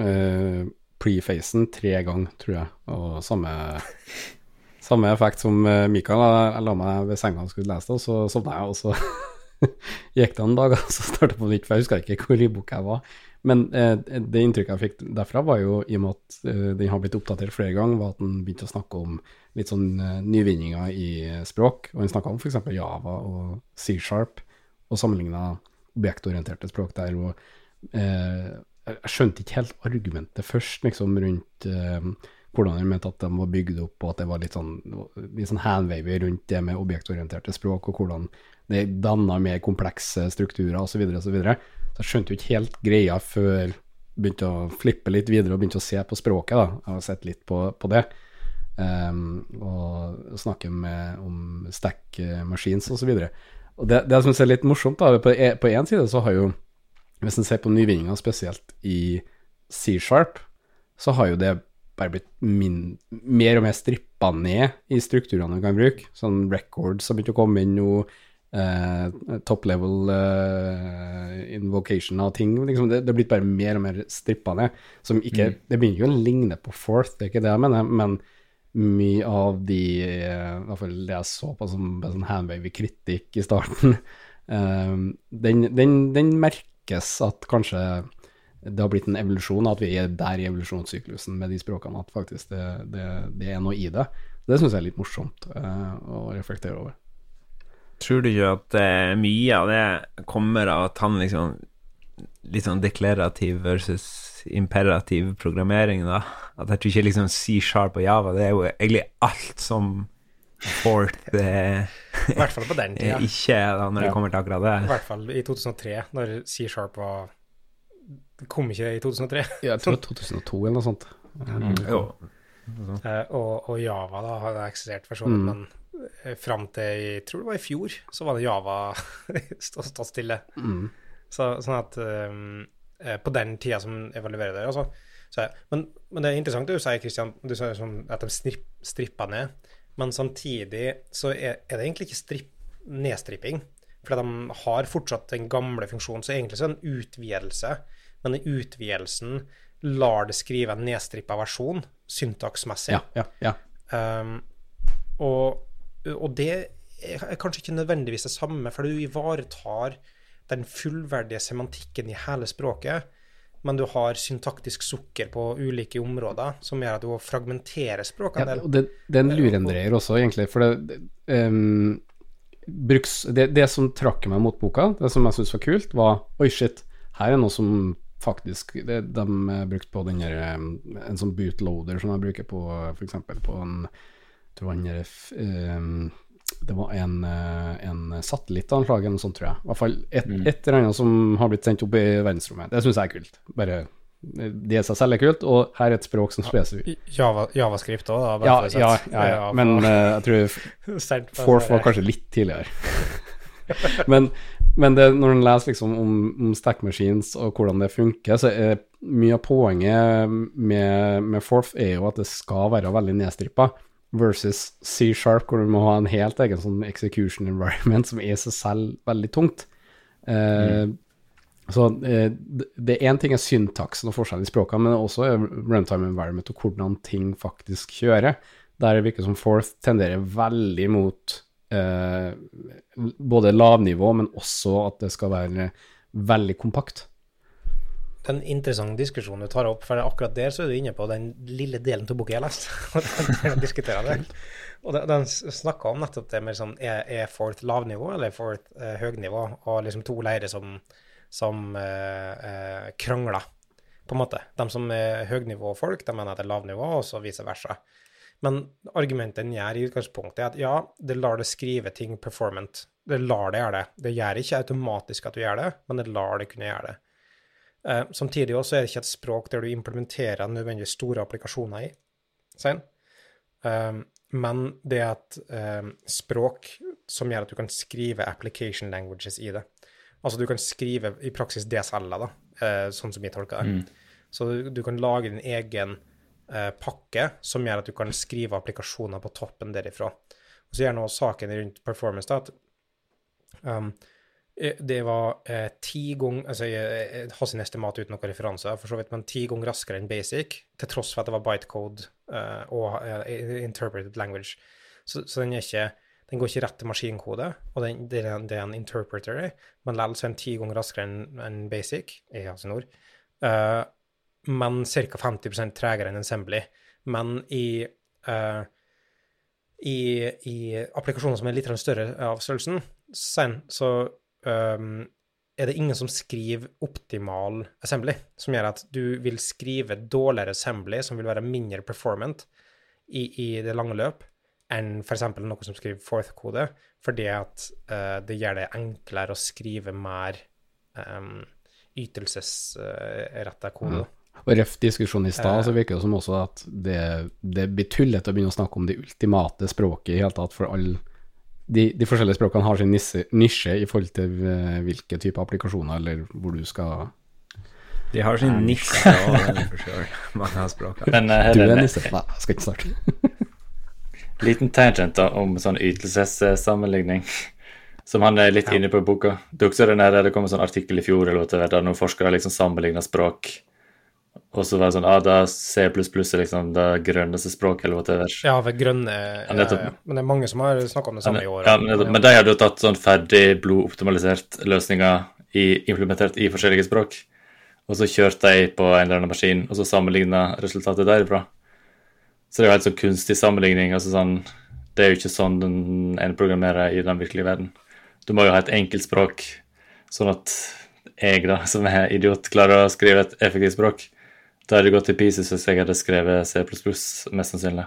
eh, pre-facen tre ganger, tror jeg, og samme, samme effekt som eh, Mikael. Jeg, la meg ved senga og skulle lese det, og så sovna jeg, og så gikk det en dag, og så startet på nytt, for jeg huska ikke hvor i boka jeg var. Men eh, det inntrykket jeg fikk derfra, var jo i og med at eh, den har blitt oppdatert flere ganger, var at den begynte å snakke om litt sånn eh, nyvinninger i språk. Og den snakka om f.eks. Java og C-sharp, og sammenligna objektorienterte språk der. og eh, Jeg skjønte ikke helt argumentet først, liksom, rundt eh, hvordan de mente at de var bygd opp, og at det var litt sånn, litt sånn handwavy rundt det med objektorienterte språk, og hvordan det danna mer komplekse strukturer osv. Så, videre, og så, videre. så jeg skjønte jo ikke helt greia før begynte å flippe litt videre og begynte å se på språket. da, Jeg har sett litt på, på det. Um, og snakke med, om stack machines osv. Og, så og det, det jeg syns er litt morsomt, da, på én side så har jo Hvis en ser på nyvinninga, spesielt i C-sharp, så har jo det bare blitt min, mer og mer strippa ned i strukturene du kan bruke. Sånn records har begynt å komme inn nå. Eh, top level eh, invocation av ting. Liksom det, det er blitt bare mer og mer strippa ned. Som ikke, mm. Det begynner jo å ligne på Forth, det er ikke det jeg mener, men mye av de uh, I hvert fall det jeg så på som sånn handwavy kritikk i starten, den, den, den merkes at kanskje det har blitt en evolusjon, at vi er der i evolusjonssyklusen med de språkene, at faktisk det, det, det er noe i det. Det syns jeg er litt morsomt eh, å reflektere over. Tror du ikke at eh, mye av det kommer av at han liksom Litt sånn deklarativ versus imperativ programmering, da? At jeg tror ikke liksom C-sharp og Java, det er jo egentlig alt som Fort I hvert fall på den tida. Ikke da, når ja. det kommer til akkurat det. I hvert fall i 2003, når C-sharp var kom ikke i 2003? Ja, jeg tror 2002 eller noe sånt. Mm. Jo. Uh, og, og, Java da har eksistert for så vidt, mm. men uh, fram til jeg tror det var i fjor, så var det Java stått stå stille. Mm. Så, sånn at um, På den tida som evaluerer det, altså. Så, men, men, det er interessant det du sier, Kristian, du sier sånn at de stripp, stripper ned. Men samtidig så er, er det egentlig ikke stripp, nedstripping. For de har fortsatt den gamle funksjonen. Så egentlig så er det en utvidelse men i utvidelsen lar det skrive en nedstrippa versjon, syntaksmessig. Ja, ja, ja. Um, og, og, det er kanskje ikke nødvendigvis det samme, for du ivaretar den fullverdige semantikken i hele språket, men du har syntaktisk sukker på ulike områder som gjør at du fragmenterer språket en del. Ja, det, det er en lurendreier også, egentlig. For det, um, bruks, det, det, som trakk meg mot boka, det som jeg syntes var kult, var Oi, shit, her er noe som faktisk det, De brukte på den der En sånn bootloader som jeg bruker på f.eks. på en tror han um, det var en, eh, en satellittanslag eller noe sånt, tror jeg. I hvert fall et, mm. et eller annet som har blitt sendt opp i verdensrommet. Det syns jeg er kult. Bare det i seg selv er kult, og her er et språk som spesifikt Java, Javascript òg, da? Ja, ja, ja, ja, men uh, jeg tror Forth var kanskje litt tidligere. men, men det, når en leser liksom om, om, stack machines og hvordan det funker, så er mye av poenget med, med Forth er jo at det skal være veldig nedstrippa, versus C-sharp, hvor du må ha en helt egen sånn execution environment som er seg selv veldig tungt. Eh, mm. Så eh, det er én ting er syntaksen og forskjellen i språkene, men også er runtime environment og hvordan ting faktisk kjører. Der det virker som Forth tenderer veldig mot eh, både lavnivå, men også at det skal være veldig kompakt. Det er en interessant diskusjon du tar opp, for akkurat der så er du inne på den lille delen av boka jeg har lest. og den snakka om nettopp det med sånn er, er Forth lavnivå eller Forth eh, høgnivå, og liksom to leirer som, som eh, eh, krangler, på en måte. De som er høgnivåfolk, de mener at det er lavnivå, og så vice versa. Men argumentet den gjør i utgangspunktet, er at ja, det lar det skrive ting performant. Det lar det gjøre det. Det gjør ikke automatisk at du gjør det, men det lar det kunne gjøre det. Uh, samtidig også er det ikke et språk der du implementerer nødvendigvis store applikasjoner i. Sånn? Uh, men det er et uh, språk som gjør at du kan skrive application languages i det. Altså du kan skrive i praksis DSL-er, da, sånn som vi tolker det. Mm. Så du, du, kan lage din egen Eh, pakke som gjør at du kan skrive applikasjoner på toppen derifra. Og så gjør nå saken rundt performance da, at um, eh, det var eh, ti ganger altså Jeg, jeg har sin estimat uten noen referanser, for så vidt, men ti ganger raskere enn basic, til tross for at det var bytecode eh, og eh, interpreted language. Så, så, den, ikke, den, går ikke rett til maskinkode, og den, det, er, det, er, en interpreter, men likevel er den ti ganger raskere enn en basic, i altså ord. eh, men ca. 50% tregere enn Assembly. Men i, eh, i, i applikasjoner som er litt større av størrelsen, sen, så um, er det ingen som skriver optimal assembly, som gjør at du vil skrive dårligere assembly, som vil være mindre performant i, i det lange løp, enn f.eks. noe som skriver fourth-kode, fordi at uh, det gjør det enklere å skrive mer um, ytelsesretta kode. Mm. Og røff diskusjon i stad, så virker det som også at det, det blir tullete å begynne å snakke om det ultimate språket i hele tatt, for alle de, de, forskjellige språkene har sin nisse, nisje i forhold til uh, hvilke typer applikasjoner eller hvor du skal De har sin nisje for sure, mange av språkene. Men, uh, du er nisse? Nei, jeg skal ikke starte. Liten tangent da, om sånn ytelsessammenligning, som han er litt ja. inne på i boka. Det, også den det kom en sånn artikkel i fjor eller noe, der noen forskere liksom sammenligna språk og så var det sånn ah, da C++ er liksom det grønneste språket, eller whatever. Ja, for grønne ja, ja, ja. Men det er mange som har snakka om det samme i år. Ja, men, men de hadde jo tatt sånn ferdig blodoptimalisert løsninger i, implementert i forskjellige språk. Og så kjørte de på en eller annen maskin, og så sammenligna resultatet derifra. Så det er jo helt sånn kunstig sammenligning. altså sånn, Det er jo ikke sånn en programmerer i den virkelige verden. Du må jo ha et enkelt språk, sånn at jeg, da, som er idiot, klarer å skrive et effektivt språk. Da hadde det gått til pieces hvis jeg hadde skrevet C++, mest sannsynlig.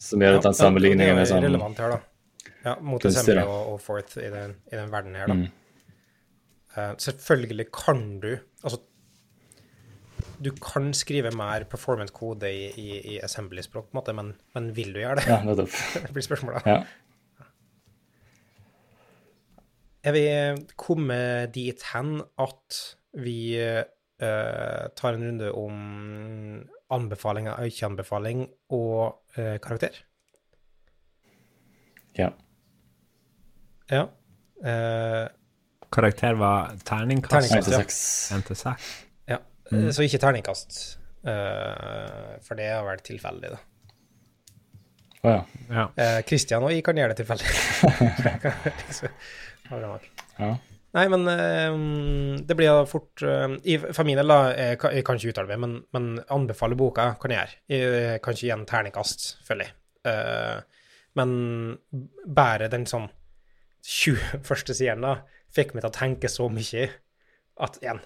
Som gjør at den sammenligningen er sånn relevant her, da. Ja, mot assembly og, og Forth i den, i den verden her, da. Mm. Uh, selvfølgelig kan du Altså, du kan skrive mer performance-kode i, i, i assembly-språk, på en måte, men, men, vil du gjøre det? Ja, nettopp. det blir spørsmålet. Ja. Er vi kommet dit hen at vi uh, tar en runde om anbefalinger, ikke-anbefaling og uh, karakter. Ja. Ja. Uh, karakter var terningkast? Terningkast, ja. 1 til 6. Ja, mm. så ikke terningkast. for det har vært tilfeldig, da. Å oh, ja. Christian og jeg kan gjøre det tilfeldig. ja. Nei, men uh, det blir da fort uh, I familien, da, jeg, jeg, kan ikke uttale meg, men, men anbefale boka kan jeg gjøre. Jeg kan ikke gi en terningkast, føler jeg. Men bare den sånn 20 første da, fikk meg til å tenke så mye at igjen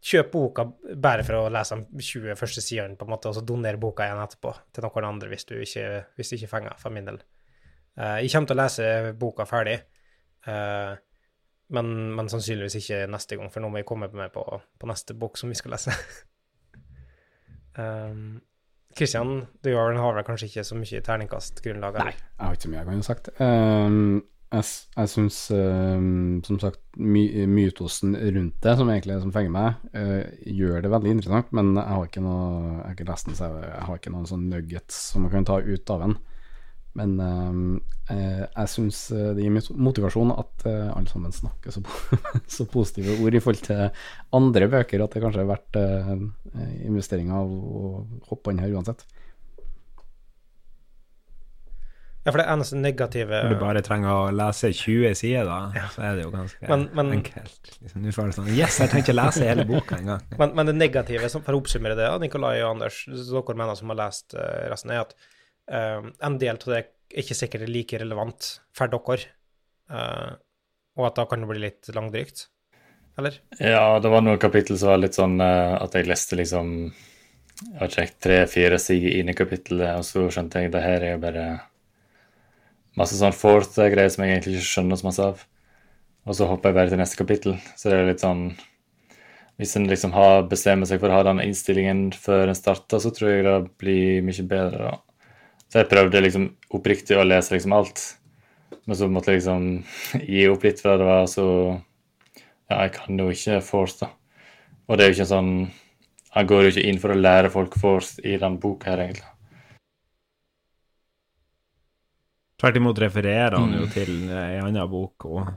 Kjøp boka bare for å lese de 20 første sidene, på en måte, og så donere boka igjen etterpå til noen andre hvis du ikke, hvis du ikke fenger, for min del. jeg kommer til å lese boka ferdig. Uh, men, men, sannsynligvis ikke neste gang, for nå må jeg komme med på, på neste bok som vi skal lese. um, Christian, du har vel kanskje ikke så mye terningkastgrunnlag? Nei, jeg har ikke så mye jeg kan ha sagt. Um, jeg jeg syns um, som sagt my mytosen rundt det, som egentlig som fenger meg, uh, gjør det veldig interessant, men jeg har ikke noe Jeg har ikke lest den, så jeg har ikke noen sånn nuggets som man kan ta ut av den. Men eh, eh jeg syns eh, det gir motivasjon at eh, alle sammen snakker så, så, positive ord i forhold til andre bøker, at det kanskje er verdt eh, investeringa å hoppe inn her uansett. Ja, for det eneste negative Når du bare trenger å lese 20 sider, da, ja. så er det jo ganske men, men, enkelt. Liksom, du får sånn Yes, jeg trenger ikke lese hele boka engang. men, men det negative, for å oppsummere det, Nikolai og Anders, dere mener som har lest resten, er at en del av det er ikke sikkert er like relevant for dere, uh, og at da kan det bli litt langdrygt, eller? Ja, det var noen kapittel som var litt sånn uh, at jeg leste liksom Jeg har ikke tre-fire sider inn i kapittelet, og så skjønte jeg det her er jo bare masse sånn fourth-greier som jeg egentlig ikke skjønner så masse av. Og så hopper jeg bare til neste kapittel. Så det er litt sånn Hvis en liksom har bestemmer seg for å ha den innstillingen før en starter, så tror jeg det blir mye bedre. da. Så jeg prøvde liksom oppriktig å lese liksom alt. Men så måtte jeg liksom gi opp litt, for det var så Ja, jeg kan jo ikke force, da. Og det er jo ikke sånn Han går jo ikke inn for å lære folk force i den boka her, egentlig. Tvert imot refererer han jo mm. til ei anna bok og,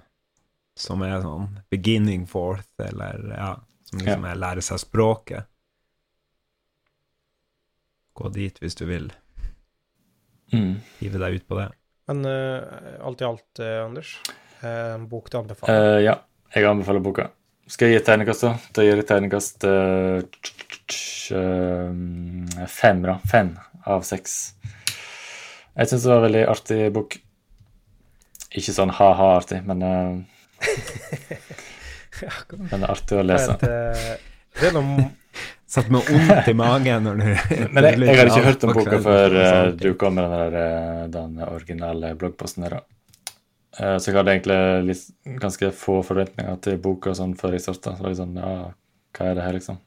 som er sånn 'beginning forth', eller ja, som liksom er lære seg språket. Gå dit hvis du vil. Mm. Hive deg ut på det. Men uh, alt i alt, uh, Anders, uh, bok til anbefaler? Uh, ja, jeg anbefaler boka. Skal jeg gi et tegnekast, da? Da gir jeg tegnekast uh, fem, da. Fem av seks. Jeg syns det var en veldig artig bok. Ikke sånn ha-ha-artig, men uh, Men det er artig å lese. Det, det er noe Satt med vondt i magen når du Men jeg, jeg hadde ikke hørt om boka før uh, du kom med den, der, den originale bloggposten her. Uh, så jeg hadde egentlig litt, ganske få forventninger til boka sånn før jeg starta. Så var jeg sånn Ja, hva er det her, liksom?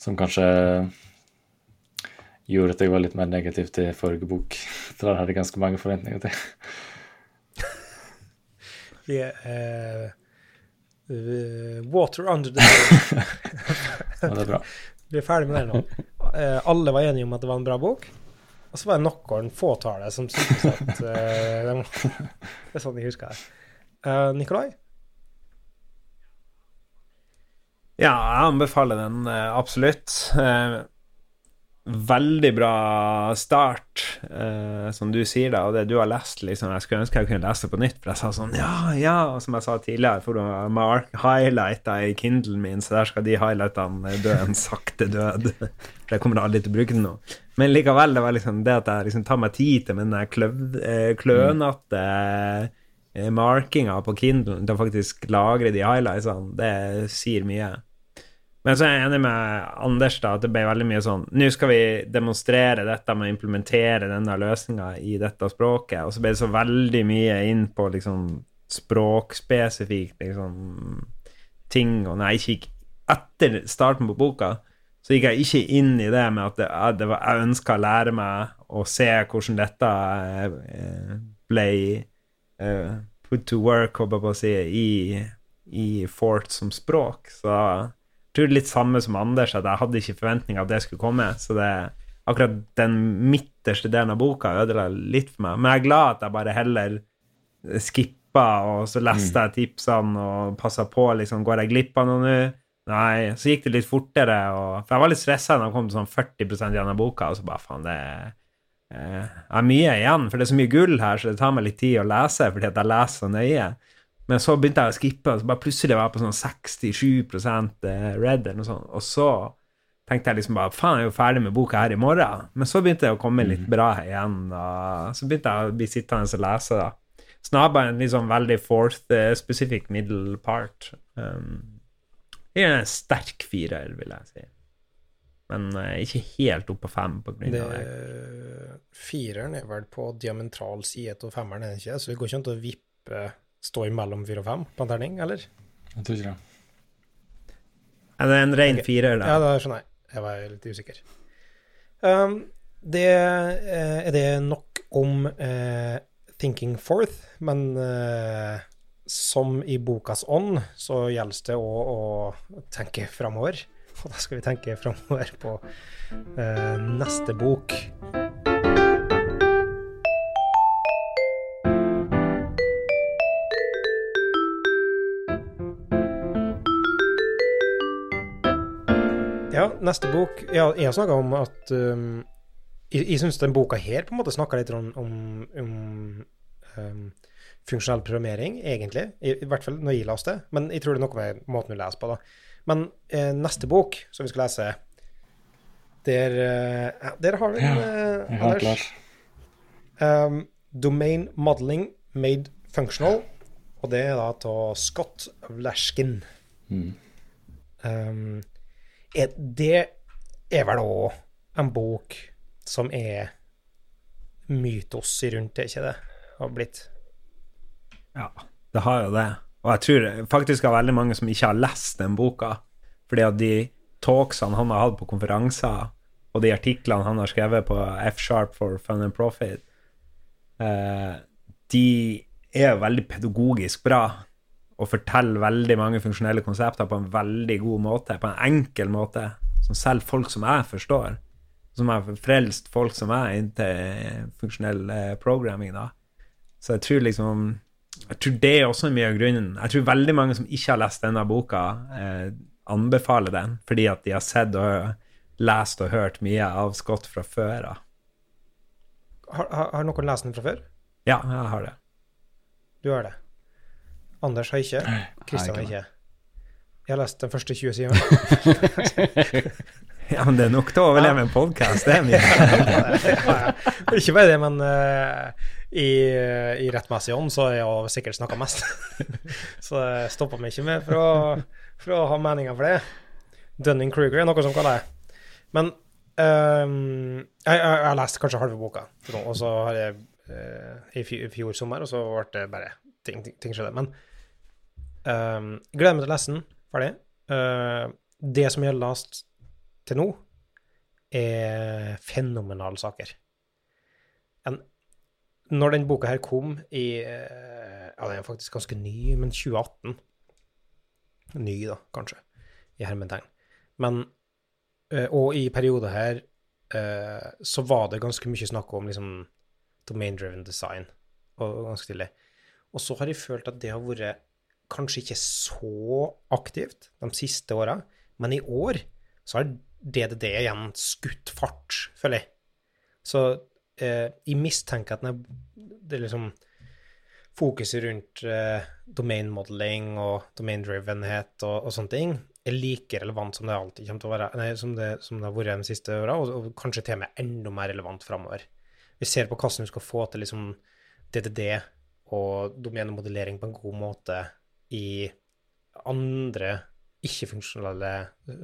Som kanskje gjorde at jeg var litt mer negativ til forrige bok. For det hadde jeg ganske mange forventninger til. Vi er uh, Water under the ja, det er bra. Vi er ferdig med det nå. Uh, alle var enige om at det var en bra bok. Og så var det noen fåtale som syntes at uh, det, var, det er sånn jeg husker det. Uh, Nikolai? Ja, jeg anbefaler den absolutt. Veldig bra start, eh, som du sier, da, og det du har lest. liksom, Jeg skulle ønske jeg kunne lese det på nytt, for jeg sa sånn Ja, ja, og som jeg sa tidligere, for å mark highlighter i Kindlen min, så der skal de highlightene dø en sakte død. For jeg kommer aldri til å bruke den nå. Men likevel, det var liksom det at jeg liksom tar meg tid til med den kløv, eh, klønete eh, markinga på Kindlen til å faktisk lagre de highlightsene, det sier mye. Men så er jeg enig med Anders da, at det ble veldig mye sånn Nå skal vi demonstrere dette med å implementere denne løsninga i dette språket, og så ble det så veldig mye inn på liksom språkspesifikt liksom, ting. Og når jeg gikk etter starten på boka, så gikk jeg ikke inn i det med at det, det var, jeg ønska å lære meg å se hvordan dette eh, ble uh, put to work, håper jeg på å si, i, i Fort som språk. Så tror er litt samme som Anders, at jeg hadde ikke forventninger at det skulle komme. Så det, akkurat den midterste delen av boka ødela litt for meg. Men jeg er glad at jeg bare heller skippa, og så leste jeg tipsene og passa på. liksom, Går jeg glipp av noe nå? Nei. Så gikk det litt fortere. Og, for jeg var litt stressa da jeg kom til sånn 40% av boka, og så bare faen, det jeg er mye igjen. For det er så mye gull her, så det tar meg litt tid å lese fordi at jeg leser så nøye. Men så begynte jeg å skippe, og så bare plutselig var jeg på sånn 67 eh, red eller noe sånt. Og så tenkte jeg liksom bare faen, jeg er jo ferdig med boka her i morgen. Men så begynte det å komme litt mm. bra igjen, og så begynte jeg å bli sittende og lese, da. Snarere en liksom veldig fourth uh, specific middle part. Um, det er en sterk firer, vil jeg si. Men uh, ikke helt opp på fem. på grunn av det. Fireren er vel på diametral side av femmeren, er den ikke? Så det går ikke an å vippe stå imellom fire og fem på en terning, eller? Jeg tror ikke det. Er det en ren okay. firer, da? Ja, det skjønner jeg. Jeg var litt usikker. Um, det, eh, er det nok om uh, Thinking Forth, men uh, som i bokas ånd, så gjelder det å, å tenke framover. Og da skal vi tenke framover på uh, neste bok. Neste bok ja, Jeg har snakka om at um, Jeg, jeg syns den boka her på en måte snakker litt om, om, om um, funksjonell programmering, egentlig. I, I, hvert fall når jeg leste det. Men jeg tror det er noe med måten du leser på, da. Men eh, neste bok som vi skal lese, der, eh, der har vi den, eh, Anders. Um, Domain Modeling Made Functional. Og det er da av Scott Vlashkin. Mm. Um, er, det er vel òg en bok som er mytos rundt det, ikke det? Har blitt. Ja, det har jo det. Og jeg tror faktisk det er veldig mange som ikke har lest den boka, fordi at de talksene han har hatt på konferanser, og de artiklene han har skrevet på F-sharp for fun and profit, eh, de er veldig pedagogisk bra og forteller veldig mange funksjonelle konsepter på en veldig god måte, på en enkel måte, som selv folk som jeg forstår, som har frelst folk som jeg, inntil funksjonell eh, programming, da. Så jeg tror liksom Jeg tror det er også mye av grunnen. Jeg tror veldig mange som ikke har lest denne boka, eh, anbefaler den fordi at de har sett og lest og hørt mye av Scott fra før av. Har, har, har noen lest den fra før? Ja, jeg har det. Du har det? Anders har ikke. Kristian har ikke. Jeg har lest den første 20 sidene. Ja, men det er nok til å overleve en podkast, det er mye. Ikke bare det, men uh, i, i rettmessig ånd så har jeg sikkert snakka mest. så det stoppa meg ikke med for å, for å ha meninger for det. Dunning-Kruger er noe som kaller det. Men ehm, jeg, har lest kanskje halve boka, og så har jeg uh, i i fjor sommer, og så ble det bare ting, ting, ting skjedde. Men jeg gleder meg til å lese den ferdig. Uh, det som jeg har til nå, er fenomenale saker. En, når den boka her kom i eh, Ja, den er faktisk ganske ny, men 2018. Ny, da, kanskje, i hermetegn. Men eh, Og i perioder her eh, så var det ganske mye snakk om liksom domain-driven design, og ganske tidlig. Og så har jeg følt at det har vært kanskje ikke så aktivt de siste åra, men i år så har DDD igjen skutt fart, føler jeg. Så eh, jeg mistenker at det er liksom fokuset rundt eh, domain modeling og domain-drivenhet og, og sånne ting er like relevant som det alltid kommer til å være, nei, som det, som det har vært de siste åra, og, og kanskje til og med enda mer relevant framover. Vi ser på hvordan vi skal få til liksom DDD og domenemodellering på en god måte i andre ikke-funksjonelle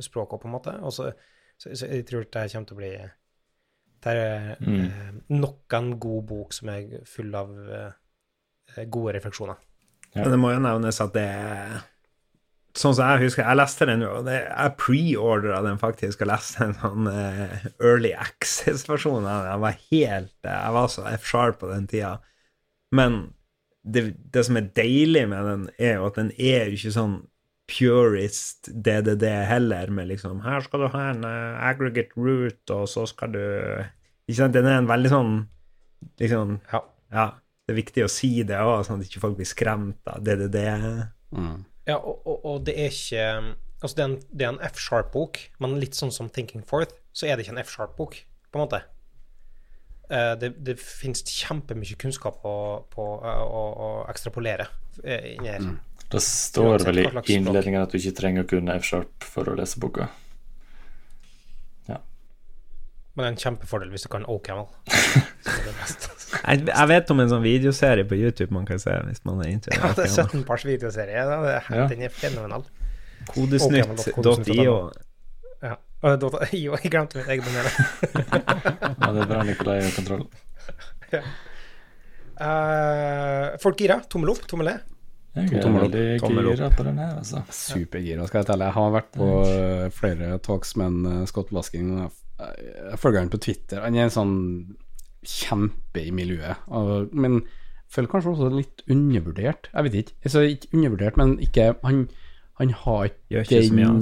språk, på en måte. Og så, så, så jeg tror det kommer til å bli Det er eh, nok en god bok som er full av eh, gode refleksjoner. Men det må jo nevnes at det er Sånn som jeg husker, jeg leste den jo, og det, jeg preordra den faktisk, og leste en sånn eh, early access-versjon av den. Jeg var helt Jeg var så F-sharp på den tida. Men det, det som er deilig med den, er jo at den er jo ikke sånn purist DDD heller, med liksom Her skal du ha en uh, aggregate root, og så skal du Ikke sant? Den er en veldig sånn liksom Ja. Ja, det er viktig å si det òg, sånn at ikke folk blir skremt av DDD. Mm. Ja, og, og, og det er ikke Altså, det er en, en F-sharp-bok, men litt sånn som Thinking Forth, så er det ikke en F-sharp-bok, på en måte. Eh, det, det finnes kjempemye kunnskap å, på, eh, å, å ekstrapolere eh, inni her. Det står vel i innledningen at du ikke trenger å kunne F-sharp for å lese boka. Men det er en kjempefordel hvis du kan beste. Jeg, jeg vet om en sånn videoserie på YouTube man kan se hvis man er Ja, interessert. det er 17 pars videoserie. da. Det, er- Ja. Den er fenomenal. Kodesnytt.io. Ja. Jo, jeg glemte mitt eget domene. Ja, det er bra Nikolai har kontroll. Eh, folk gira. Tommel opp, tommel ned. Jeg er veldig gira på den her, altså. Supergira, skal jeg telle. Jeg har vært på eh, flere talks med en uh, og Jeg, jeg følger han på Twitter. Han er en sånn kjempe i miljøet. Men jeg føler kanskje også litt undervurdert. Jeg vet ikke. Altså, ikke undervurdert, men ikke Han, han har ikke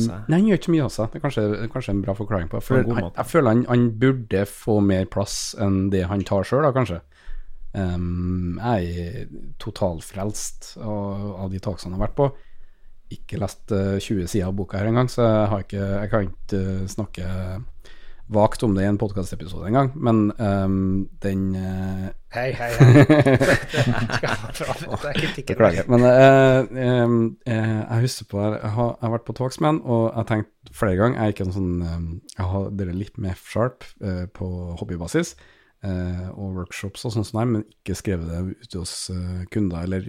seg. Nei, han gjør ikke så mye av seg. Det er kanskje, kanskje en bra forklaring på. For han, jeg føler han, han burde få mer plass enn det han tar sjøl, kanskje. Um, jeg er totalfrelst av, av de talksene jeg har vært på. Ikke lest uh, 20 sider av boka her engang, så jeg, har ikke, jeg kan ikke eh, snakke vagt om det i en podkastepisode engang. Men um, den eh, Hei, hei, hei. Er. Beklager. Men uh, um, jeg husker på Jeg har, jeg har vært på Talksman, og jeg har tenkt flere ganger Jeg er ikke en sånn em, Jeg har dere litt med F-sharp uh, på hobbybasis, uh, og workshops og sånn som men ikke skrevet det ute hos kunder eller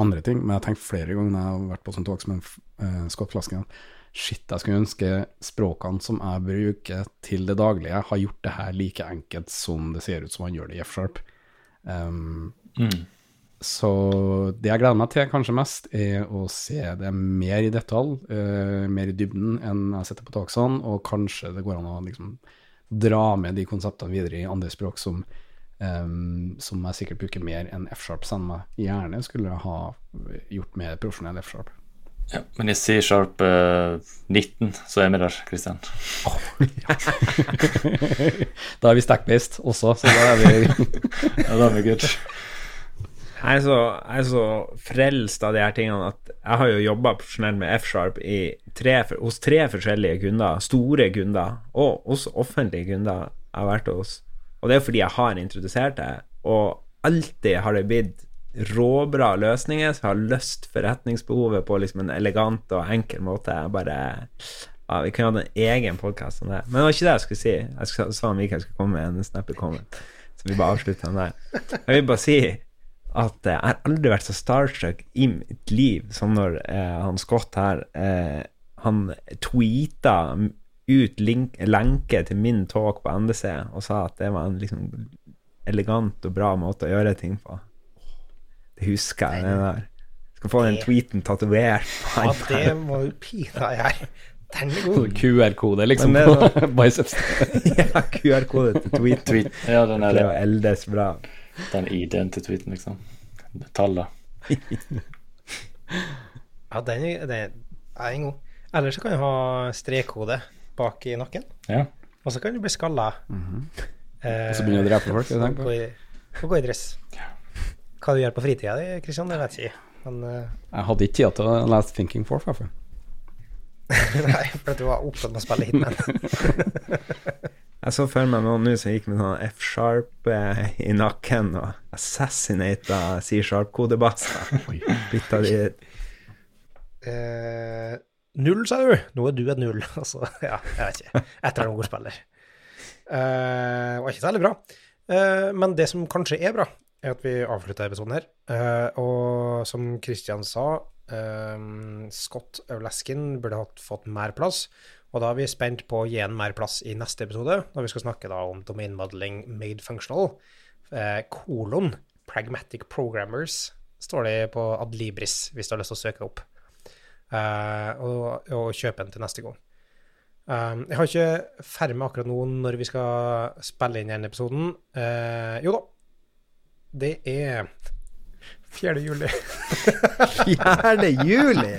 andre ting. Men jeg har tenkt flere ganger når jeg har vært på sånn Talksman, uh, Scott Flasken, Shit, jeg skulle ønske språkene som jeg bruker til det daglige, har gjort det her like enkelt som det ser ut som han gjør det i F-sharp. Um, Mm. så det jeg gleder meg til kanskje mest, er å se det mer i detalj, uh, mer i dybden enn jeg sitter på taksene, og kanskje det går an å liksom dra med de konseptene videre i andre språk som, um, som jeg sikkert bruker mer enn F-sharp, selv om jeg gjerne skulle ha gjort mer profesjonell F-sharp. Ja, men i C-sharp uh, 19 så er vi der, Kristian. da er vi stack-based også, så da er vi Ja, da er vi good. Jeg er så, jeg er så frelst av de her tingene at jeg har jo jobba profesjonelt med F-sharp hos tre forskjellige kunder, store kunder, og også offentlige kunder jeg har vært hos. Og det er fordi jeg har introdusert det, og alltid har det blitt råbra løsninger, som har løst forretningsbehovet på liksom en elegant og enkel måte. Bare ja, Vi kunne hatt en egen podkast om det. Men det var ikke det jeg skulle si. Jeg sa Mikael skulle komme med en snappy comment, så vi bare avslutter den der. Jeg vil bare si at jeg har aldri vært så starstruck i mitt liv som når eh, han Scott her eh, Han tweeta ut link, lenke til min talk på NDC og sa at det var en liksom elegant og bra måte å gjøre ting på. Husker jeg, den der. Skal få den tweeten tatovert. Ja, det må jo pinadø jeg. Den er god. QR-kode, liksom, det på biceps. ja, QR-kode til tweet. Tweet. Ja, den er Det er var eldes bra. den ID-en til tweeten, liksom. Tallet. Ja, den er, den er god. Eller så kan du ha strekkode bak i nakken, Ja. og så kan du bli skalla. eh, Og så begynner du å drepe folk. det og gå i- dress. dress. Hva du gjør på fritida di, Kristian, det vet jeg ikke. Men uh... Jeg hadde ikke tid til å lese Thinking Fourth, i hvert fall. Nei, for du var opptatt med å spille Hitman. Jeg så for meg noen nå som gikk med sånn F-sharp eh, i nakken og assassinata C-sharp-kodebasser. Bytta de. Eh, null, sa du. Nå er du et null. Altså, ja, jeg vet ikke. Etter en ordspiller. Eh, var ikke særlig bra. Eh, men det som kanskje er bra, er at vi avslutter episoden her. Eh, og som Christian sa, eh, Scott Aulaskin burde hatt fått mer plass. Og da er vi spent på å gi en mer plass i neste episode, når vi skal snakke da om domain modeling made functional. Eh, kolon pragmatic programmers står det på Adlibris, hvis du har lyst til å søke opp. Og, og kjøpe den til neste gang. Um, jeg har ikke ferdig med akkurat nå når vi skal spille inn denne episoden. Uh, jo da, det er 4. juli. 4. juli!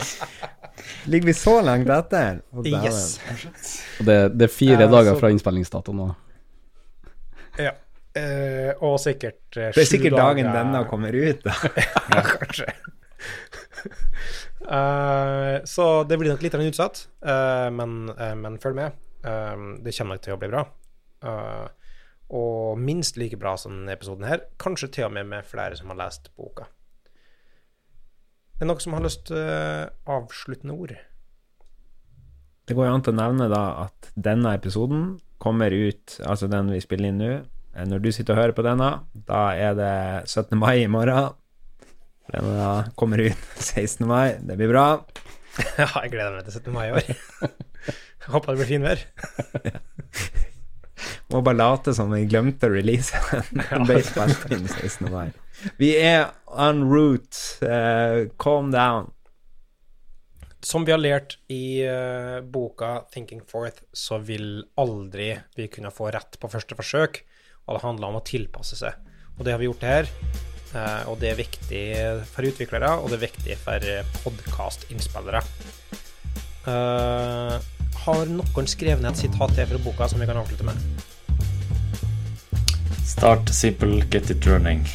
Ligger vi så langt etter? Yes. Det, det er fire Ja, dager så- fra innspillingsdato nå. Ja. Eh, og sikkert eh, Det er sikkert dagen dager- denne kommer ut, da. Ja, kanskje. uh, så det blir nok litt utsatt, uh, men, uh, men følg med. Det kommer nok til å bli bra. Eh, og minst like bra som denne episoden her. Kanskje til og med med flere som har lest boka. Det Er noe noen som har lyst til uh, avsluttende ord? Det går jo an til å nevne da at denne episoden kommer ut, altså den vi spiller inn nå, eh, når du sitter og hører på denne, da er det 17. mai i morgen. Den da kommer ut 16. mai, det blir bra. Ja, jeg gleder meg til 17. mai i år. Jeg håper det blir finvær. Må bare late som vi glemte å release. Den ble 16. mai. Vi er en route. Uh, calm down. Som vi har lært i uh, boka 'Thinking Forth', så vil aldri vi kunne få rett på første forsøk. Og det handler om å tilpasse seg. Og det har vi gjort her. Uh, og det er viktig for utviklere, og det er viktig for podkastinnspillere. Uh, har noen skrevet ned et sitat til fra boka som vi kan avslutte med? Start simple, get it running.